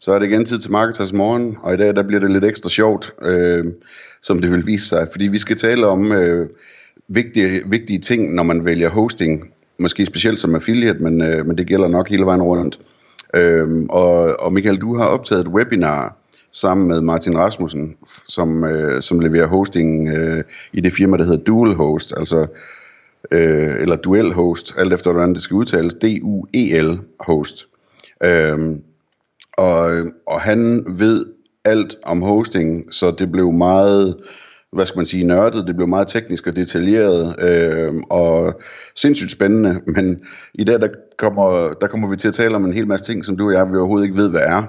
Så er det igen tid til Marketers Morgen, og i dag der bliver det lidt ekstra sjovt, øh, som det vil vise sig, fordi vi skal tale om øh, vigtige, vigtige ting, når man vælger hosting, måske specielt som affiliate, men, øh, men det gælder nok hele vejen rundt. Øh, og, og Michael, du har optaget et webinar sammen med Martin Rasmussen, som, øh, som leverer hosting øh, i det firma, der hedder Dual Host, altså øh, eller Duel Host, alt efter hvordan det skal udtales, D-U-E-L Host. Øh, og, og han ved alt om hosting, så det blev meget, hvad skal man sige, nørdet, det blev meget teknisk og detaljeret, øh, og sindssygt spændende, men i dag, der kommer, der kommer vi til at tale om en hel masse ting, som du og jeg vi overhovedet ikke ved, hvad er,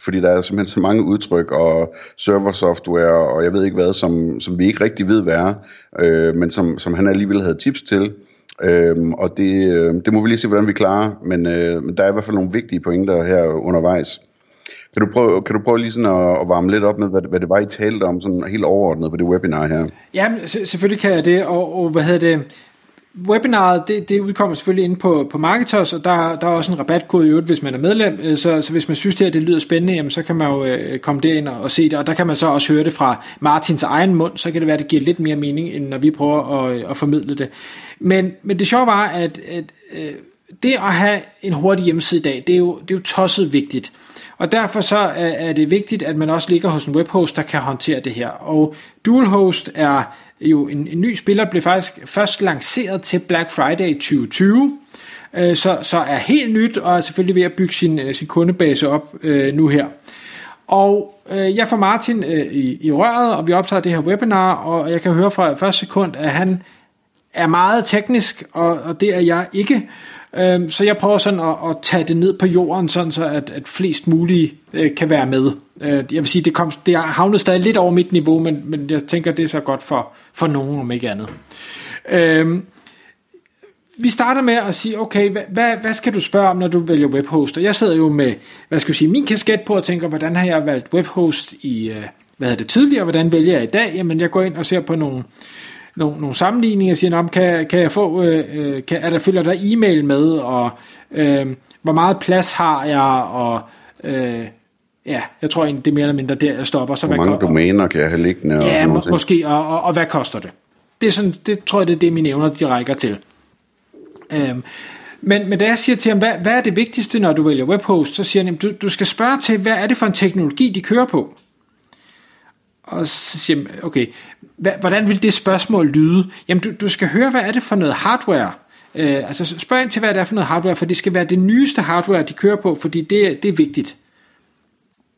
fordi der er simpelthen så mange udtryk og serversoftware, og jeg ved ikke hvad, som, som vi ikke rigtig ved, hvad er, øh, men som, som han alligevel havde tips til, Øhm, og det, øh, det må vi lige se, hvordan vi klarer, men, øh, men der er i hvert fald nogle vigtige pointer her undervejs. Kan du prøve, kan du prøve lige sådan at, at varme lidt op med, hvad, hvad det var, I talte om sådan helt overordnet på det webinar her? Ja, selvfølgelig kan jeg det, og, og hvad hedder det, webinaret, det, det udkommer selvfølgelig inde på, på Marketers, og der, der er også en rabatkode i øvrigt, hvis man er medlem, øh, så, så hvis man synes det her, det lyder spændende, jamen, så kan man jo øh, komme derind og, og se det, og der kan man så også høre det fra Martins egen mund, så kan det være, det giver lidt mere mening, end når vi prøver at, øh, at formidle det. Men, men det sjove var, at, at øh, det at have en hurtig hjemmeside i dag, det er jo, det er jo tosset vigtigt. Og derfor så øh, er, det vigtigt, at man også ligger hos en webhost, der kan håndtere det her. Og DualHost er jo en, en ny spiller, blev faktisk først lanceret til Black Friday 2020, øh, så, så er helt nyt og er selvfølgelig ved at bygge sin, øh, sin kundebase op øh, nu her. Og øh, jeg får Martin øh, i, i røret, og vi optager det her webinar, og jeg kan høre fra første sekund, at han er meget teknisk, og, og det er jeg ikke. Øhm, så jeg prøver sådan at, at tage det ned på jorden, sådan så at, at flest mulige øh, kan være med. Øh, jeg vil sige, det, kom, det har havnet stadig lidt over mit niveau, men, men jeg tænker, det er så godt for, for nogen, om ikke andet. Øhm, vi starter med at sige, okay, hvad, hvad, hvad skal du spørge om, når du vælger webhoster? Jeg sidder jo med, hvad skal jeg sige, min kasket på og tænker, hvordan har jeg valgt webhost i, øh, hvad hedder det tidligere, hvordan vælger jeg i dag? Jamen, jeg går ind og ser på nogle, nogle, nogle sammenligninger og siger, kan, kan jeg få, øh, øh, kan, er der, følger der e-mail med, og øh, hvor meget plads har jeg, og øh, ja, jeg tror egentlig, det er mere eller mindre der, jeg stopper. Så hvor mange domæner kan jeg have liggende? Ja, må, måske, og, og, og hvad koster det? Det, er sådan, det tror jeg, det er det, mine evner, de rækker til. Øh, men, men da jeg siger til ham, hvad, hvad er det vigtigste, når du vælger webhost, så siger han, du, du skal spørge til, hvad er det for en teknologi, de kører på? Og så siger okay, hvordan vil det spørgsmål lyde? Jamen, du, du skal høre, hvad er det for noget hardware? Øh, altså, spørg ind til, hvad det er for noget hardware, for det skal være det nyeste hardware, de kører på, fordi det, det er vigtigt.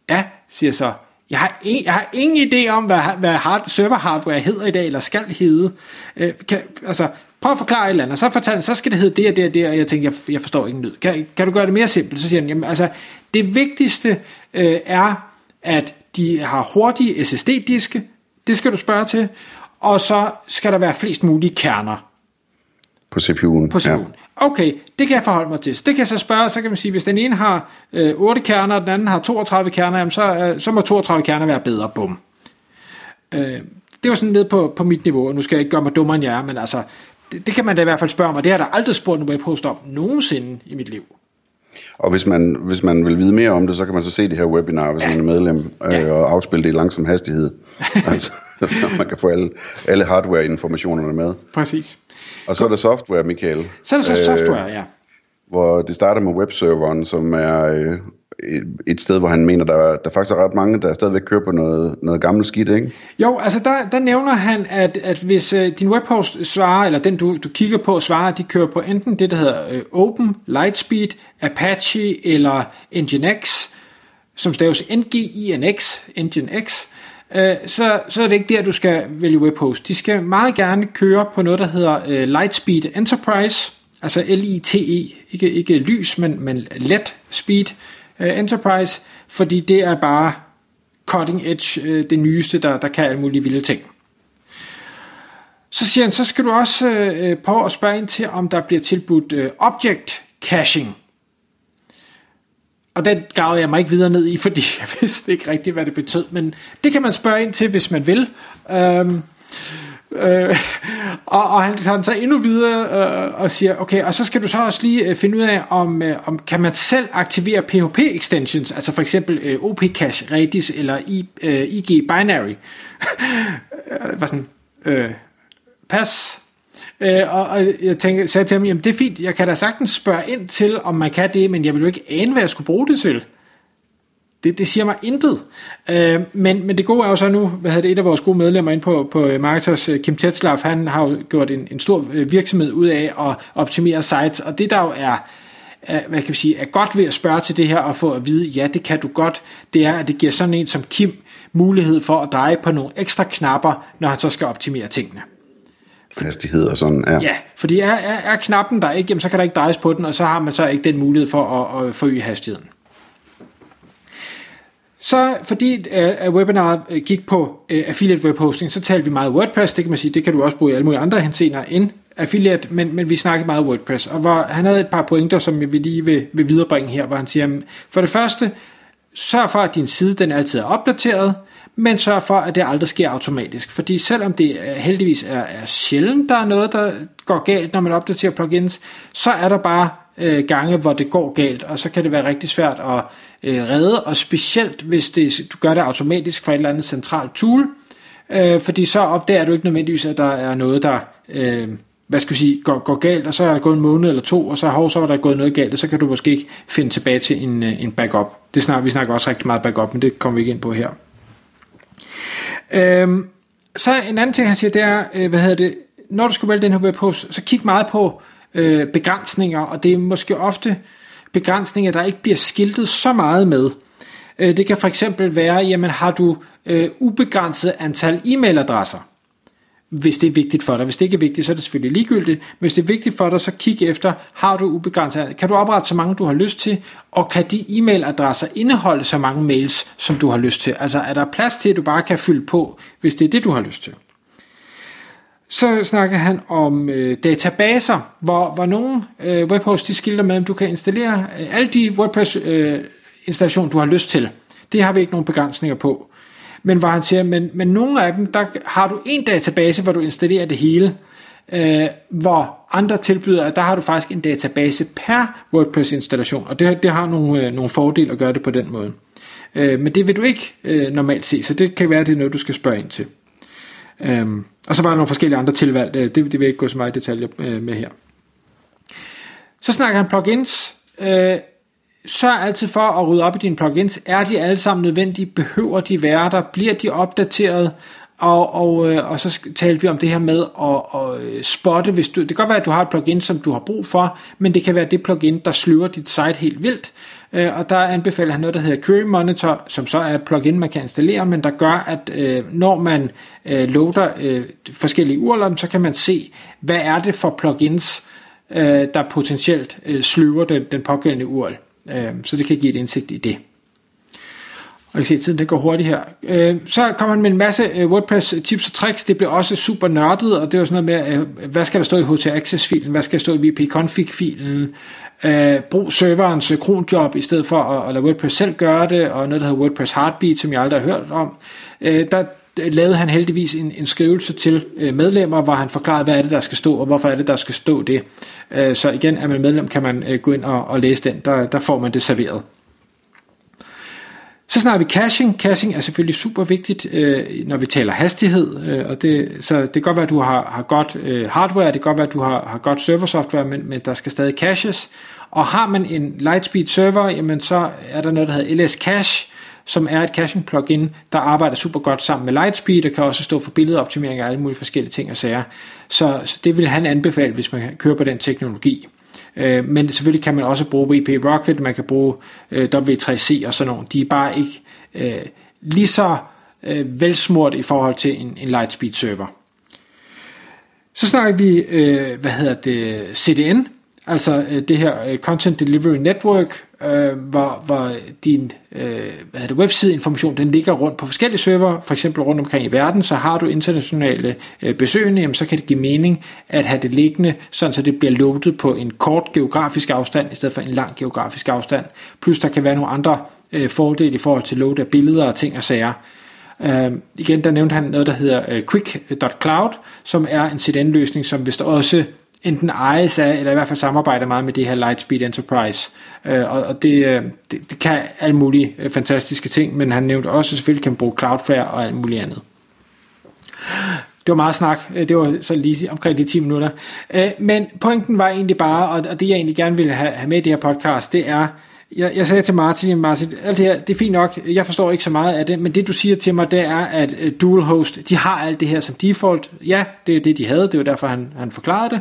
Ja, siger så. Jeg har, en, jeg har ingen idé om, hvad, hvad hard, server hardware hedder i dag, eller skal hedde. Øh, kan, altså, prøv at forklare et eller andet. Så fortæl, så skal det hedde det og det og det, og jeg tænker, jeg, jeg forstår ikke lyd. Kan, kan du gøre det mere simpelt? Så siger han, jamen, altså, det vigtigste øh, er, at de har hurtige SSD-diske, det skal du spørge til, og så skal der være flest mulige kerner. På CPU'en. På CPU'en. Ja. Okay, det kan jeg forholde mig til. Så det kan jeg så spørge, så kan man sige, hvis den ene har øh, 8 kerner, og den anden har 32 kerner, jamen så, øh, så må 32 kerner være bedre. Bum. Øh, det var sådan ned på, på mit niveau, og nu skal jeg ikke gøre mig dummere end jer, men altså, det, det kan man da i hvert fald spørge mig. Det har der aldrig spurgt en webhost om nogensinde i mit liv. Og hvis man, hvis man vil vide mere om det, så kan man så se det her webinar, hvis ja. man er medlem, øh, ja. og afspille det i langsom hastighed. altså, så man kan få alle, alle hardware-informationerne med. Præcis. Og så er der software, Michael. Så er der så øh, software, ja. Hvor det starter med webserveren, som er øh, et sted, hvor han mener, der, der faktisk er ret mange, der stadigvæk kører på noget, noget gammelt skidt, ikke? Jo, altså der, der nævner han, at, at hvis øh, din webhost svarer, eller den du, du kigger på svarer, de kører på enten det, der hedder øh, Open, Lightspeed, Apache eller Nginx, som staves N-G-I-N-X, Nginx, øh, så, så er det ikke der, du skal vælge webhost. De skal meget gerne køre på noget, der hedder øh, Lightspeed Enterprise, altså L-I-T-E, ikke, ikke lys, men, men let speed, Øh, Enterprise, fordi det er bare cutting edge, øh, det nyeste, der, der kan alle mulige vilde ting. Så siger han, så skal du også øh, øh prøve at spørge ind til, om der bliver tilbudt øh, object caching. Og den gravede jeg mig ikke videre ned i, fordi jeg vidste ikke rigtigt, hvad det betød. Men det kan man spørge ind til, hvis man vil. Øhm, øh, og, og han tager så endnu videre øh, og siger, okay, og så skal du så også lige øh, finde ud af, om, øh, om kan man selv aktivere PHP extensions, altså for eksempel øh, OP-cache, Redis eller I, øh, IG Binary. var sådan, øh, pas, Øh, og, og jeg tænkte, sagde til ham, jamen det er fint, jeg kan da sagtens spørge ind til, om man kan det, men jeg vil jo ikke ane, hvad jeg skulle bruge det til. Det, det siger mig intet. Øh, men, men det gode er jo så nu, hvad havde det et af vores gode medlemmer ind på, på Marketers, øh, Kim Tetzlaff, han har jo gjort en, en stor øh, virksomhed ud af at optimere sites, og det der jo er, er, hvad kan vi sige, er godt ved at spørge til det her og få at vide, ja, det kan du godt, det er, at det giver sådan en som Kim mulighed for at dreje på nogle ekstra knapper, når han så skal optimere tingene hastighed og sådan. Ja, ja fordi er, er, er knappen der ikke, jamen, så kan der ikke drejes på den, og så har man så ikke den mulighed for at, at forøge hastigheden. Så fordi uh, webinaret øh, gik på uh, affiliate webhosting, så talte vi meget WordPress, det kan man sige, det kan du også bruge i alle mulige andre henseender end affiliate, men, men vi snakkede meget WordPress, og hvor han havde et par pointer, som vi lige vil, vil viderebringe her, hvor han siger, for det første, sørg for, at din side den altid er opdateret, men sørg for, at det aldrig sker automatisk. Fordi selvom det heldigvis er, er sjældent, der er noget, der går galt, når man opdaterer plugins, så er der bare øh, gange, hvor det går galt, og så kan det være rigtig svært at øh, redde, og specielt hvis det, du gør det automatisk fra et eller andet centralt tool, øh, fordi så opdager du ikke nødvendigvis, at der er noget, der øh, hvad skal vi sige, går, går galt, og så er der gået en måned eller to, og så, hov, så var der gået noget galt, og så kan du måske ikke finde tilbage til en, øh, en backup. Det snakker, vi snakker også rigtig meget backup, men det kommer vi ikke ind på her. Øhm, så en anden ting, han siger, det er, øh, hvad hedder det, når du skal vælge den her webhost, så kig meget på øh, øh, begrænsninger, og det er måske ofte begrænsninger, der ikke bliver skiltet så meget med. Øh, det kan for eksempel være, jamen har du øh, ubegrænset antal e-mailadresser, hvis det er vigtigt for dig. Hvis det ikke er vigtigt, så er det selvfølgelig ligegyldigt. Hvis det er vigtigt for dig, så kig efter, har du ubegrænset, kan du oprette så mange, du har lyst til, og kan de e-mailadresser indeholde så mange mails, som du har lyst til? Altså er der plads til, at du bare kan fylde på, hvis det er det, du har lyst til? Så snakker han om øh, databaser, hvor, hvor nogle øh, webhosts de skilter med, at du kan installere øh, alle de WordPress øh, installationer, du har lyst til. Det har vi ikke nogen begrænsninger på. Men hvor han siger, men, men nogle af dem, der har du en database, hvor du installerer det hele, øh, hvor andre tilbyder, at der har du faktisk en database per WordPress installation, og det, det har nogle, øh, nogle fordele at gøre det på den måde. Øh, men det vil du ikke øh, normalt se, så det kan være, det er noget, du skal spørge ind til. Øhm, og så var der nogle forskellige andre tilvalg, det, det vil jeg ikke gå så meget i detaljer øh, med her. Så snakker han plugins. Øh, sørg altid for at rydde op i dine plugins. Er de alle sammen nødvendige? Behøver de være der? Bliver de opdateret? Og, og, øh, og så talte vi om det her med at, at øh, spotte, hvis du, det kan godt være, at du har et plugin, som du har brug for, men det kan være det plugin, der sløver dit site helt vildt. Øh, og der anbefaler han noget, der hedder Query Monitor, som så er et plugin, man kan installere, men der gør, at øh, når man øh, loader øh, forskellige urler, så kan man se, hvad er det for plugins, der potentielt sløver den, den pågældende URL. Øh, så det kan give et indsigt i det. Og I kan se, at tiden den går hurtigt her. Øh, så kommer han med en masse øh, WordPress tips og tricks. Det blev også super nørdet, og det var sådan noget med, øh, hvad skal der stå i htaccess-filen, hvad skal der stå i WP-config-filen, øh, brug serverens øh, kronjob i stedet for at, at lade WordPress selv gøre det, og noget, der hedder WordPress Heartbeat, som jeg aldrig har hørt om. Øh, der lavede han heldigvis en, en skrivelse til øh, medlemmer, hvor han forklarede, hvad er det, der skal stå, og hvorfor er det, der skal stå det. Øh, så igen, er man medlem, kan man øh, gå ind og, og læse den. Der, der får man det serveret. Så snakker vi caching. Caching er selvfølgelig super vigtigt, øh, når vi taler hastighed. Øh, og det, så det kan godt være, at du har, har godt øh, hardware, det kan godt være, at du har, har godt serversoftware, men, men der skal stadig caches. Og har man en Lightspeed server, jamen så er der noget, der hedder LS Cache, som er et caching plugin, der arbejder super godt sammen med Lightspeed, og kan også stå for billedoptimering og alle mulige forskellige ting og sager. Så, så det vil han anbefale, hvis man kører på den teknologi. Øh, men selvfølgelig kan man også bruge WP Rocket, man kan bruge øh, W3C og sådan nogle. De er bare ikke øh, lige så øh, velsmurt i forhold til en, en Lightspeed server. Så snakker vi, øh, hvad hedder det, CDN, altså øh, det her øh, Content Delivery Network, øh, hvor, hvor din øh, hvad det, webside-information den ligger rundt på forskellige server, for eksempel rundt omkring i verden, så har du internationale øh, besøgende, jamen, så kan det give mening at have det liggende, sådan så det bliver loadet på en kort geografisk afstand, i stedet for en lang geografisk afstand. Plus der kan være nogle andre øh, fordele i forhold til load af billeder og ting og sager. Øh, igen, der nævnte han noget, der hedder øh, quick.cloud, som er en CDN-løsning, som vist også enten ejes af, eller i hvert fald samarbejder meget med det her Lightspeed Enterprise. Øh, og og det, øh, det, det kan alle mulige øh, fantastiske ting, men han nævnte også, at selvfølgelig kan bruge Cloudflare og alt muligt andet. Det var meget snak, øh, det var så lige omkring de 10 minutter. Men pointen var egentlig bare, og det jeg egentlig gerne ville have med i det her podcast, det er, jeg, jeg sagde til Martin, Martin, alt det her, det er fint nok, jeg forstår ikke så meget af det, men det du siger til mig, det er, at uh, Dual Host, de har alt det her som default. Ja, det er det, de havde, det var derfor, han, han forklarede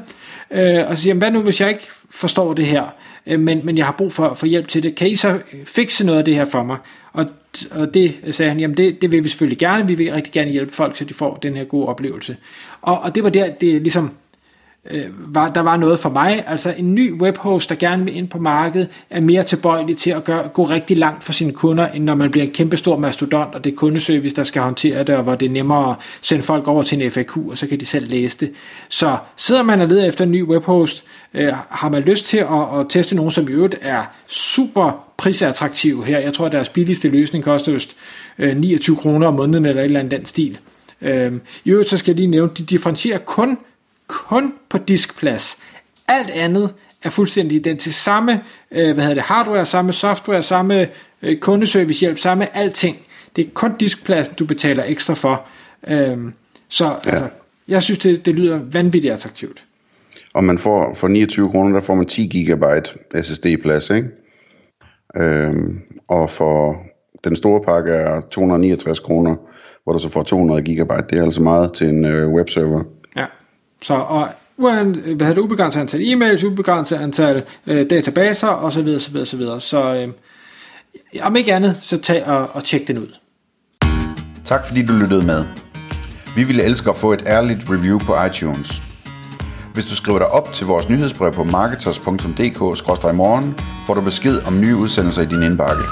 det. Uh, og så siger hvad nu, hvis jeg ikke forstår det her, uh, men, men jeg har brug for, for hjælp til det, kan I så fikse noget af det her for mig? Og, og det sagde han, jamen det, det vil vi selvfølgelig gerne, vi vil rigtig gerne hjælpe folk, så de får den her gode oplevelse. Og, og det var der, det ligesom øh, var, der var noget for mig. Altså en ny webhost, der gerne vil ind på markedet, er mere tilbøjelig til at gøre, gå rigtig langt for sine kunder, end når man bliver en kæmpe stor mastodont, og det er kundeservice, der skal håndtere det, og hvor det er nemmere at sende folk over til en FAQ, og så kan de selv læse det. Så sidder man og leder efter en ny webhost, øh, har man lyst til at, at teste nogen, som i øvrigt er super prisattraktiv her. Jeg tror, at deres billigste løsning koster just øh, 29 kroner om måneden, eller et eller andet den stil. Øh, I øvrigt så skal jeg lige nævne, de differentierer kun kun på diskplads. Alt andet er fuldstændig identisk. Samme øh, hvad hedder det, hardware, samme software, samme øh, kundeservicehjælp, samme alting. Det er kun diskpladsen, du betaler ekstra for. Øhm, så ja. altså, jeg synes, det, det lyder vanvittigt attraktivt. Og man får for 29 kroner, der får man 10 gigabyte SSD-plads, ikke? Øhm, og for den store pakke er 269 kroner, hvor du så får 200 gigabyte. Det er altså meget til en øh, webserver. Så og hvad hedder det, ubegrænset antal e-mails, ubegrænset antal øh, databaser osv. osv. osv. Så øh, om ikke andet, så tag og, og tjek den ud. Tak fordi du lyttede med. Vi ville elske at få et ærligt review på iTunes. Hvis du skriver dig op til vores nyhedsbrev på marketers.dk-morgen, får du besked om nye udsendelser i din indbakke.